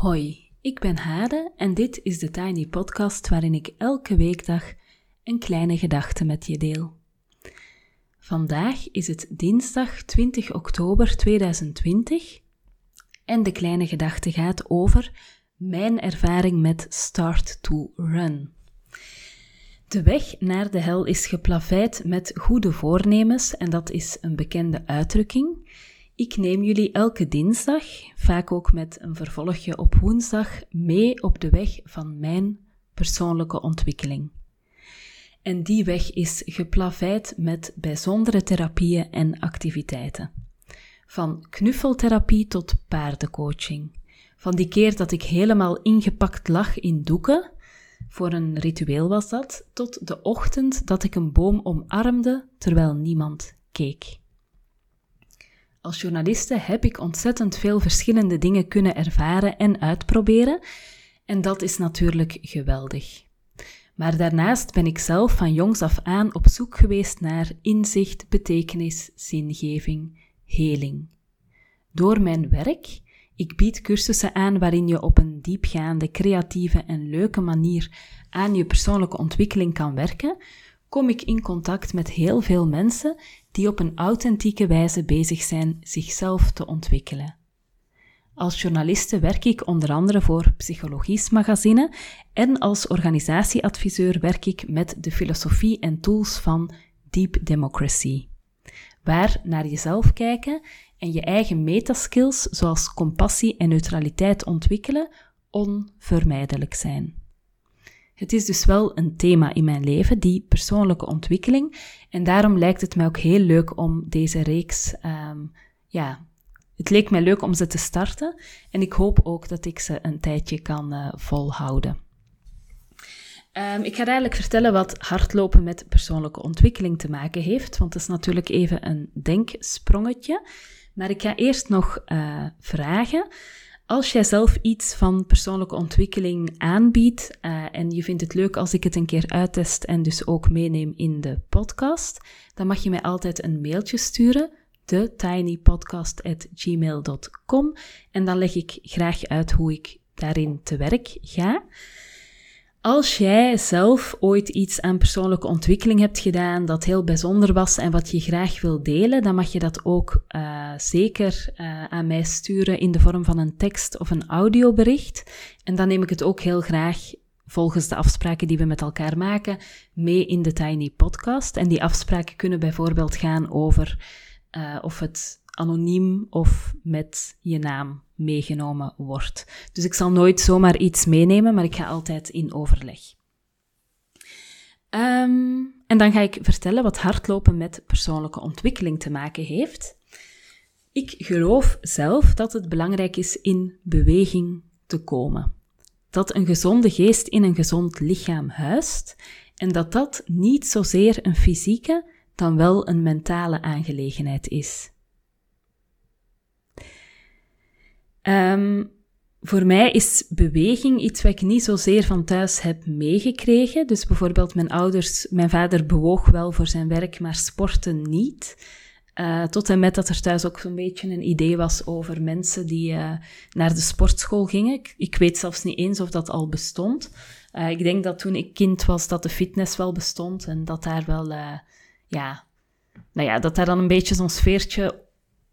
Hoi, ik ben Hade en dit is de Tiny Podcast waarin ik elke weekdag een kleine gedachte met je deel. Vandaag is het dinsdag 20 oktober 2020 en de kleine gedachte gaat over mijn ervaring met Start to Run. De weg naar de hel is geplaveid met goede voornemens en dat is een bekende uitdrukking. Ik neem jullie elke dinsdag, vaak ook met een vervolgje op woensdag, mee op de weg van mijn persoonlijke ontwikkeling. En die weg is geplaveid met bijzondere therapieën en activiteiten. Van knuffeltherapie tot paardencoaching. Van die keer dat ik helemaal ingepakt lag in doeken, voor een ritueel was dat, tot de ochtend dat ik een boom omarmde terwijl niemand keek. Als journaliste heb ik ontzettend veel verschillende dingen kunnen ervaren en uitproberen, en dat is natuurlijk geweldig. Maar daarnaast ben ik zelf van jongs af aan op zoek geweest naar inzicht, betekenis, zingeving, heling. Door mijn werk, ik bied cursussen aan waarin je op een diepgaande, creatieve en leuke manier aan je persoonlijke ontwikkeling kan werken, kom ik in contact met heel veel mensen die op een authentieke wijze bezig zijn zichzelf te ontwikkelen. Als journaliste werk ik onder andere voor Psychologisch Magazine en als organisatieadviseur werk ik met de filosofie en tools van Deep Democracy, waar naar jezelf kijken en je eigen metaskills zoals compassie en neutraliteit ontwikkelen onvermijdelijk zijn. Het is dus wel een thema in mijn leven, die persoonlijke ontwikkeling. En daarom lijkt het mij ook heel leuk om deze reeks, um, ja, het leek mij leuk om ze te starten. En ik hoop ook dat ik ze een tijdje kan uh, volhouden. Um, ik ga eigenlijk vertellen wat hardlopen met persoonlijke ontwikkeling te maken heeft, want het is natuurlijk even een denksprongetje. Maar ik ga eerst nog uh, vragen. Als jij zelf iets van persoonlijke ontwikkeling aanbiedt uh, en je vindt het leuk als ik het een keer uittest en dus ook meeneem in de podcast, dan mag je mij altijd een mailtje sturen, thetinypodcast.gmail.com en dan leg ik graag uit hoe ik daarin te werk ga. Als jij zelf ooit iets aan persoonlijke ontwikkeling hebt gedaan dat heel bijzonder was en wat je graag wil delen, dan mag je dat ook uh, zeker uh, aan mij sturen in de vorm van een tekst of een audiobericht. En dan neem ik het ook heel graag volgens de afspraken die we met elkaar maken mee in de Tiny Podcast. En die afspraken kunnen bijvoorbeeld gaan over uh, of het anoniem of met je naam meegenomen wordt. Dus ik zal nooit zomaar iets meenemen, maar ik ga altijd in overleg. Um, en dan ga ik vertellen wat hardlopen met persoonlijke ontwikkeling te maken heeft. Ik geloof zelf dat het belangrijk is in beweging te komen. Dat een gezonde geest in een gezond lichaam huist en dat dat niet zozeer een fysieke, dan wel een mentale aangelegenheid is. Um, voor mij is beweging iets wat ik niet zozeer van thuis heb meegekregen. Dus bijvoorbeeld mijn ouders, mijn vader bewoog wel voor zijn werk, maar sporten niet. Uh, tot en met dat er thuis ook zo'n beetje een idee was over mensen die uh, naar de sportschool gingen. Ik, weet zelfs niet eens of dat al bestond. Uh, ik denk dat toen ik kind was, dat de fitness wel bestond en dat daar wel, ja, nou ja, dat daar dan een beetje zo'n sfeertje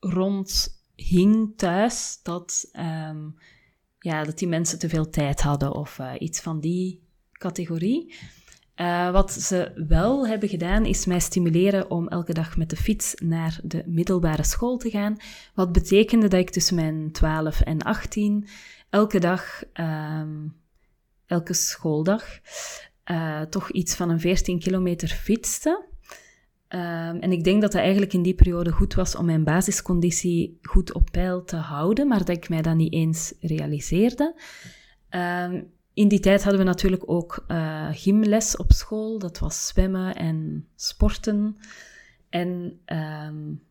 rond hing thuis dat, um, ja, dat die mensen te veel tijd hadden of uh, iets van die categorie. Uh, wat ze wel hebben gedaan, is mij stimuleren om elke dag met de fiets naar de middelbare school te gaan. Wat betekende dat ik tussen mijn 12 en 18 elke dag, um, elke schooldag, uh, toch iets van een 14 kilometer fietste. Um, en ik denk dat dat eigenlijk in die periode goed was om mijn basisconditie goed op peil te houden, maar dat ik mij dat niet eens realiseerde. Um, in die tijd hadden we natuurlijk ook uh, gymles op school. Dat was zwemmen en sporten. En um,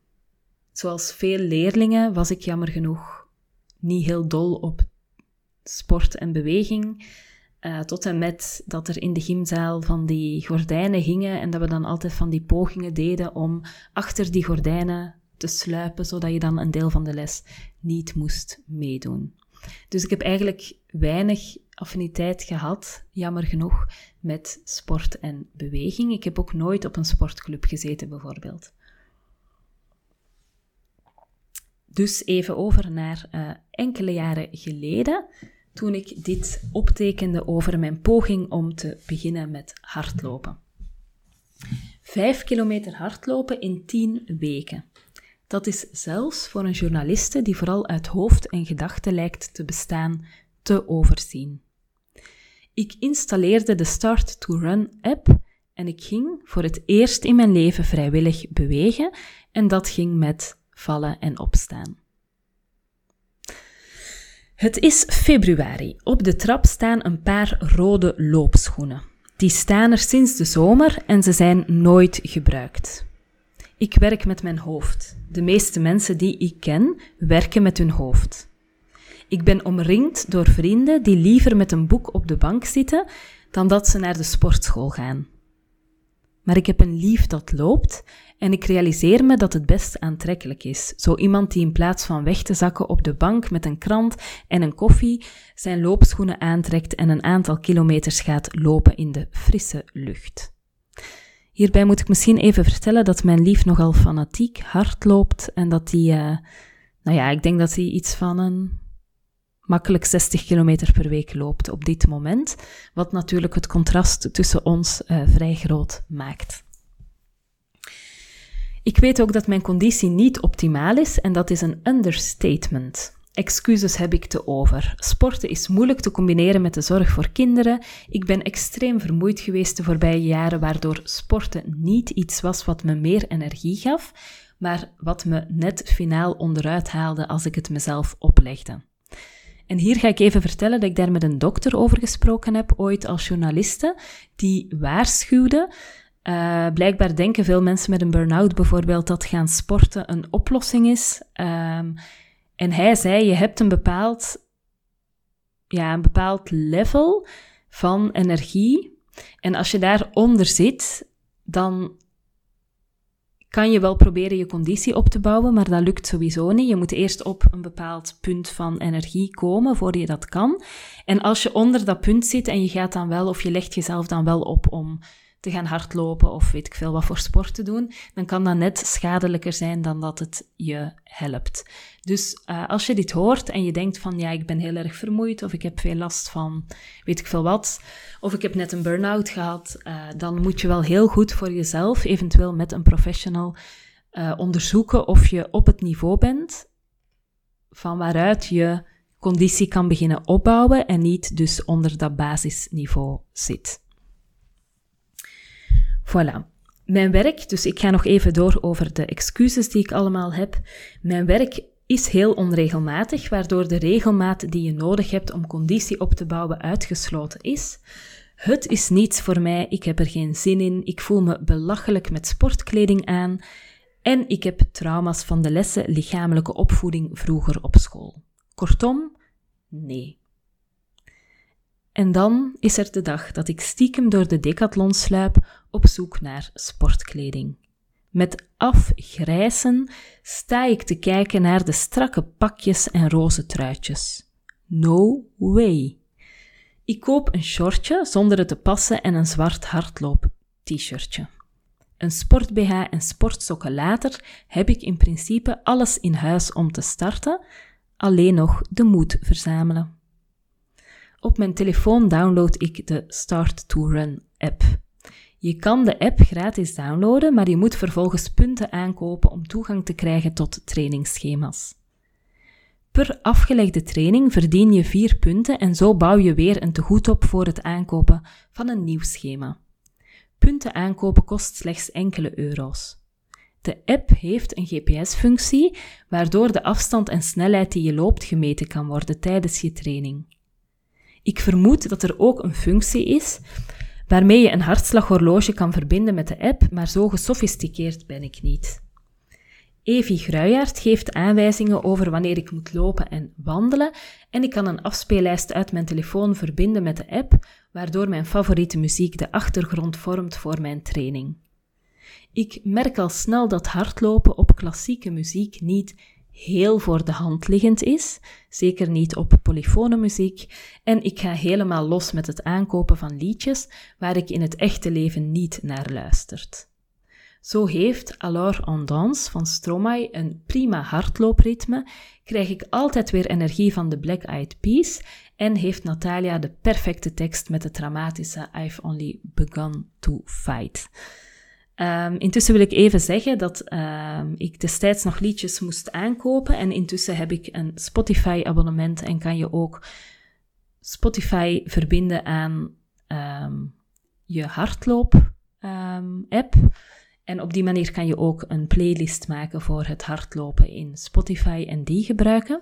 zoals veel leerlingen was ik jammer genoeg niet heel dol op sport en beweging. Uh, tot en met dat er in de gymzaal van die gordijnen hingen en dat we dan altijd van die pogingen deden om achter die gordijnen te sluipen, zodat je dan een deel van de les niet moest meedoen. Dus ik heb eigenlijk weinig affiniteit gehad, jammer genoeg, met sport en beweging. Ik heb ook nooit op een sportclub gezeten, bijvoorbeeld. Dus even over naar uh, enkele jaren geleden, toen ik dit optekende over mijn poging om te beginnen met hardlopen. Vijf kilometer hardlopen in tien weken. Dat is zelfs voor een journaliste die vooral uit hoofd en gedachten lijkt te bestaan, te overzien. Ik installeerde de Start to Run app en ik ging voor het eerst in mijn leven vrijwillig bewegen en dat ging met vallen en opstaan. Het is februari. Op de trap staan een paar rode loopschoenen. Die staan er sinds de zomer en ze zijn nooit gebruikt. Ik werk met mijn hoofd. De meeste mensen die ik ken werken met hun hoofd. Ik ben omringd door vrienden die liever met een boek op de bank zitten dan dat ze naar de sportschool gaan. Maar ik heb een lief dat loopt en ik realiseer me dat het best aantrekkelijk is. Zo iemand die in plaats van weg te zakken op de bank met een krant en een koffie, zijn loopschoenen aantrekt en een aantal kilometers gaat lopen in de frisse lucht. Hierbij moet ik misschien even vertellen dat mijn lief nogal fanatiek hard loopt en dat hij, uh, nou ja, ik denk dat hij iets van een makkelijk 60 kilometer per week loopt op dit moment, wat natuurlijk het contrast tussen ons uh, vrij groot maakt. Ik weet ook dat mijn conditie niet optimaal is en dat is een understatement. Excuses heb ik te over. Sporten is moeilijk te combineren met de zorg voor kinderen. Ik ben extreem vermoeid geweest de voorbije jaren, waardoor sporten niet iets was wat me meer energie gaf, maar wat me net finaal onderuit haalde als ik het mezelf oplegde. En hier ga ik even vertellen dat ik daar met een dokter over gesproken heb, ooit als journaliste, die waarschuwde uh, blijkbaar denken veel mensen met een burn-out bijvoorbeeld dat gaan sporten een oplossing is. Um, en hij zei: je hebt een bepaald, ja, een bepaald level van energie. En als je daaronder zit, dan kan je wel proberen je conditie op te bouwen, maar dat lukt sowieso niet. Je moet eerst op een bepaald punt van energie komen voor je dat kan. En als je onder dat punt zit en je gaat dan wel, of je legt jezelf dan wel op om te gaan hardlopen of weet ik veel wat voor sport te doen, dan kan dat net schadelijker zijn dan dat het je helpt. Dus uh, als je dit hoort en je denkt van ja, ik ben heel erg vermoeid of ik heb veel last van weet ik veel wat, of ik heb net een burn-out gehad, uh, dan moet je wel heel goed voor jezelf, eventueel met een professional, uh, onderzoeken of je op het niveau bent van waaruit je conditie kan beginnen opbouwen en niet dus onder dat basisniveau zit. Voilà. Mijn werk, dus ik ga nog even door over de excuses die ik allemaal heb. Mijn werk is heel onregelmatig, waardoor de regelmaat die je nodig hebt om conditie op te bouwen uitgesloten is. Het is niets voor mij, ik heb er geen zin in, ik voel me belachelijk met sportkleding aan en ik heb trauma's van de lessen lichamelijke opvoeding vroeger op school. Kortom, nee. En dan is er de dag dat ik stiekem door de decathlon sluip op zoek naar sportkleding. Met afgrijzen sta ik te kijken naar de strakke pakjes en roze truitjes. No way. Ik koop een shortje zonder het te passen en een zwart hardloop-t-shirtje. Een sport-BH en sportsokken later heb ik in principe alles in huis om te starten, alleen nog de moed verzamelen. Op mijn telefoon download ik de Start to Run app. Je kan de app gratis downloaden, maar je moet vervolgens punten aankopen om toegang te krijgen tot trainingsschema's. Per afgelegde training verdien je vier punten en zo bouw je weer een tegoed op voor het aankopen van een nieuw schema. Punten aankopen kost slechts enkele euro's. De app heeft een GPS-functie, waardoor de afstand en snelheid die je loopt gemeten kan worden tijdens je training. Ik vermoed dat er ook een functie is waarmee je een hartslaghorloge kan verbinden met de app, maar zo gesofisticeerd ben ik niet. Evi Gruijaert geeft aanwijzingen over wanneer ik moet lopen en wandelen en ik kan een afspeellijst uit mijn telefoon verbinden met de app, waardoor mijn favoriete muziek de achtergrond vormt voor mijn training. Ik merk al snel dat hardlopen op klassieke muziek niet heel voor de hand liggend is, zeker niet op polyfone muziek, en ik ga helemaal los met het aankopen van liedjes waar ik in het echte leven niet naar luistert. Zo heeft Alors en Danse van Stromae een prima hardloopritme, krijg ik altijd weer energie van de Black Eyed Peas en heeft Natalia de perfecte tekst met de dramatische I've Only Begun to Fight. Um, intussen wil ik even zeggen dat um, ik destijds nog liedjes moest aankopen en intussen heb ik een Spotify-abonnement en kan je ook Spotify verbinden aan um, je hardloop-app. en op die manier kan je ook een playlist maken voor het hardlopen in Spotify en die gebruiken.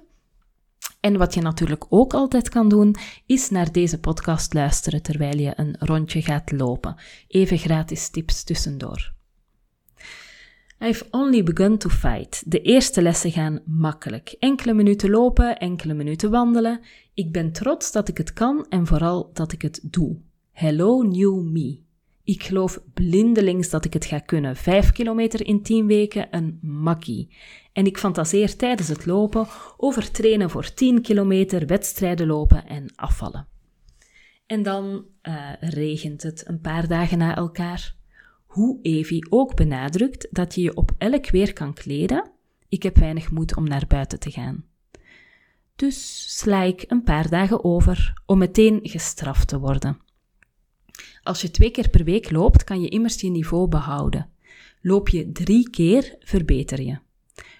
En wat je natuurlijk ook altijd kan doen, is naar deze podcast luisteren terwijl je een rondje gaat lopen. Even gratis tips tussendoor. I've only begun to fight. De eerste lessen gaan makkelijk. Enkele minuten lopen, enkele minuten wandelen. Ik ben trots dat ik het kan en vooral dat ik het doe. Hello new me. Ik geloof blindelings dat ik het ga kunnen. Vijf kilometer in tien weken, een makkie. En ik fantaseer tijdens het lopen over trainen voor 10 kilometer, wedstrijden lopen en afvallen. En dan uh, regent het een paar dagen na elkaar. Hoe Evie ook benadrukt dat je je op elk weer kan kleden, ik heb weinig moed om naar buiten te gaan. Dus sla ik een paar dagen over om meteen gestraft te worden. Als je twee keer per week loopt, kan je immers je niveau behouden. Loop je drie keer, verbeter je.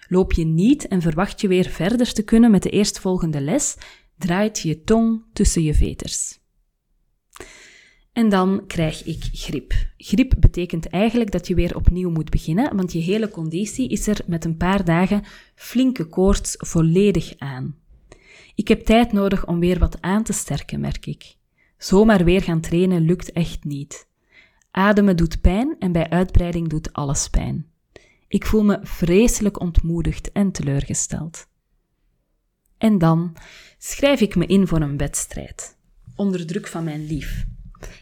Loop je niet en verwacht je weer verder te kunnen met de eerstvolgende les, draait je tong tussen je veters. En dan krijg ik griep. Griep betekent eigenlijk dat je weer opnieuw moet beginnen, want je hele conditie is er met een paar dagen flinke koorts volledig aan. Ik heb tijd nodig om weer wat aan te sterken, merk ik. Zomaar weer gaan trainen lukt echt niet. Ademen doet pijn en bij uitbreiding doet alles pijn. Ik voel me vreselijk ontmoedigd en teleurgesteld. En dan schrijf ik me in voor een wedstrijd, onder druk van mijn lief.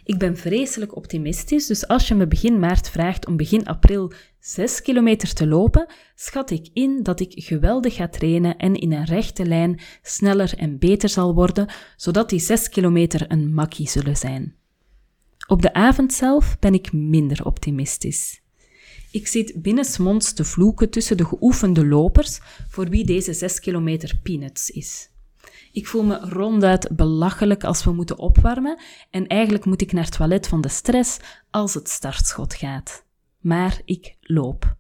Ik ben vreselijk optimistisch, dus als je me begin maart vraagt om begin april 6 kilometer te lopen, schat ik in dat ik geweldig ga trainen en in een rechte lijn sneller en beter zal worden, zodat die 6 kilometer een makkie zullen zijn. Op de avond zelf ben ik minder optimistisch. Ik zit binnensmonds te vloeken tussen de geoefende lopers voor wie deze 6 kilometer peanuts is. Ik voel me ronduit belachelijk als we moeten opwarmen en eigenlijk moet ik naar het toilet van de stress als het startschot gaat. Maar ik loop.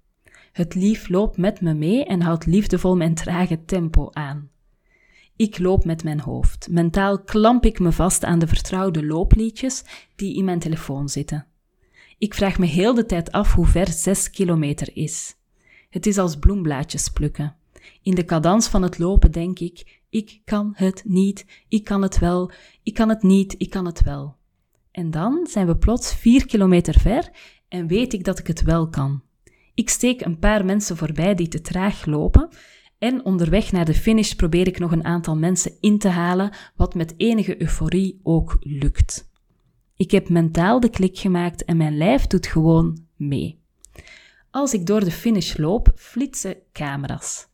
Het lief loopt met me mee en houdt liefdevol mijn trage tempo aan. Ik loop met mijn hoofd. Mentaal klamp ik me vast aan de vertrouwde loopliedjes die in mijn telefoon zitten. Ik vraag me heel de tijd af hoe ver zes kilometer is. Het is als bloemblaadjes plukken. In de cadans van het lopen denk ik, ik kan het niet, ik kan het wel, ik kan het niet, ik kan het wel. En dan zijn we plots vier kilometer ver en weet ik dat ik het wel kan. Ik steek een paar mensen voorbij die te traag lopen en onderweg naar de finish probeer ik nog een aantal mensen in te halen, wat met enige euforie ook lukt. Ik heb mentaal de klik gemaakt en mijn lijf doet gewoon mee. Als ik door de finish loop, flitsen camera's.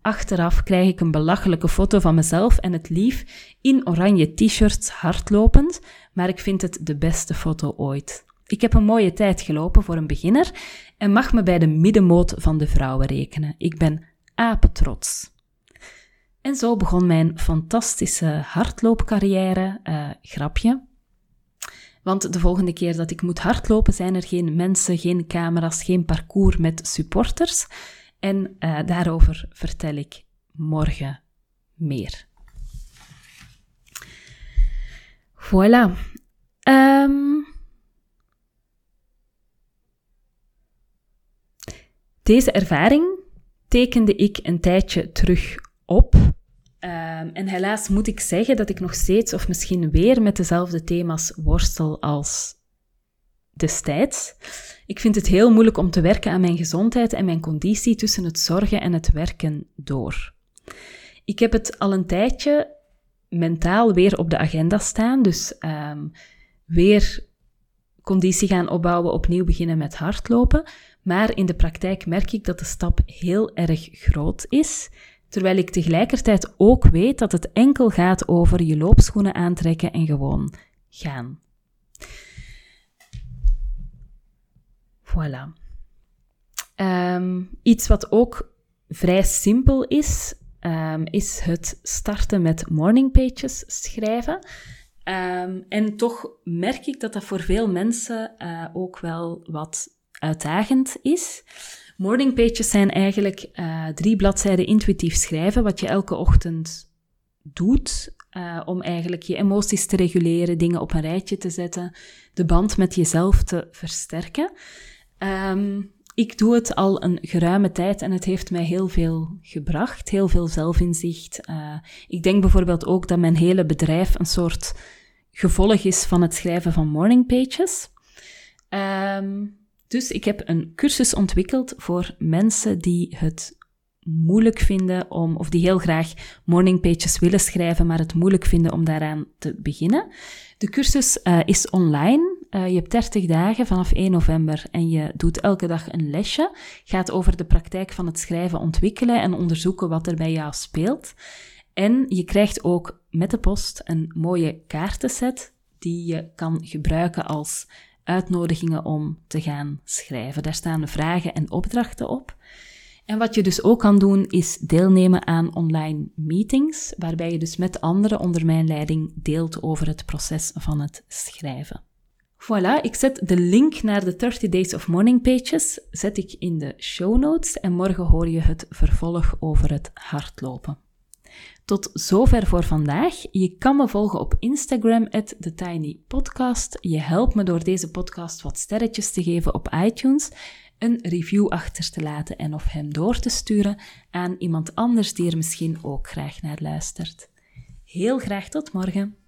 Achteraf krijg ik een belachelijke foto van mezelf en het lief in oranje t-shirts hardlopend, maar ik vind het de beste foto ooit. Ik heb een mooie tijd gelopen voor een beginner en mag me bij de middenmoot van de vrouwen rekenen. Ik ben apetrots. En zo begon mijn fantastische hardloopcarrière. Uh, grapje. Want de volgende keer dat ik moet hardlopen, zijn er geen mensen, geen camera's, geen parcours met supporters. En uh, daarover vertel ik morgen meer. Voilà. Um, deze ervaring tekende ik een tijdje terug op. Um, en helaas moet ik zeggen dat ik nog steeds, of misschien weer met dezelfde thema's worstel als destijds. Ik vind het heel moeilijk om te werken aan mijn gezondheid en mijn conditie tussen het zorgen en het werken door. Ik heb het al een tijdje mentaal weer op de agenda staan, dus um, weer conditie gaan opbouwen, opnieuw beginnen met hardlopen. Maar in de praktijk merk ik dat de stap heel erg groot is. Terwijl ik tegelijkertijd ook weet dat het enkel gaat over je loopschoenen aantrekken en gewoon gaan. Voilà. Ehm, iets wat ook vrij simpel is, ehm, is het starten met morning pages schrijven. Ehm, en toch merk ik dat dat voor veel mensen uh, ook wel wat uitdagend is. Morning pages zijn eigenlijk uh, drie bladzijden intuïtief schrijven, wat je elke ochtend doet uh, om eigenlijk je emoties te reguleren, dingen op een rijtje te zetten, de band met jezelf te versterken. Um, ik doe het al een geruime tijd en het heeft mij heel veel gebracht, heel veel zelfinzicht. Uh, ik denk bijvoorbeeld ook dat mijn hele bedrijf een soort gevolg is van het schrijven van morning pages. Um, dus ik heb een cursus ontwikkeld voor mensen die het moeilijk vinden om, of die heel graag morning pages willen schrijven, maar het moeilijk vinden om daaraan te beginnen. De cursus uh, is online. Uh, je hebt 30 dagen vanaf 1 november en je doet elke dag een lesje. Gaat over de praktijk van het schrijven ontwikkelen en onderzoeken wat er bij jou speelt. En je krijgt ook met de post een mooie kaartenset die je kan gebruiken als uitnodigingen om te gaan schrijven. Daar staan vragen en opdrachten op. En wat je dus ook kan doen, is deelnemen aan online meetings, waarbij je dus met anderen onder mijn leiding deelt over het proces van het schrijven. Voilà, ik zet de link naar de 30 Days of Morning Pages zet ik in de show notes en morgen hoor je het vervolg over het hardlopen. Tot zover voor vandaag. Je kan me volgen op Instagram, TheTinyPodcast. Je helpt me door deze podcast wat sterretjes te geven op iTunes, een review achter te laten en of hem door te sturen aan iemand anders die er misschien ook graag naar luistert. Heel graag tot morgen.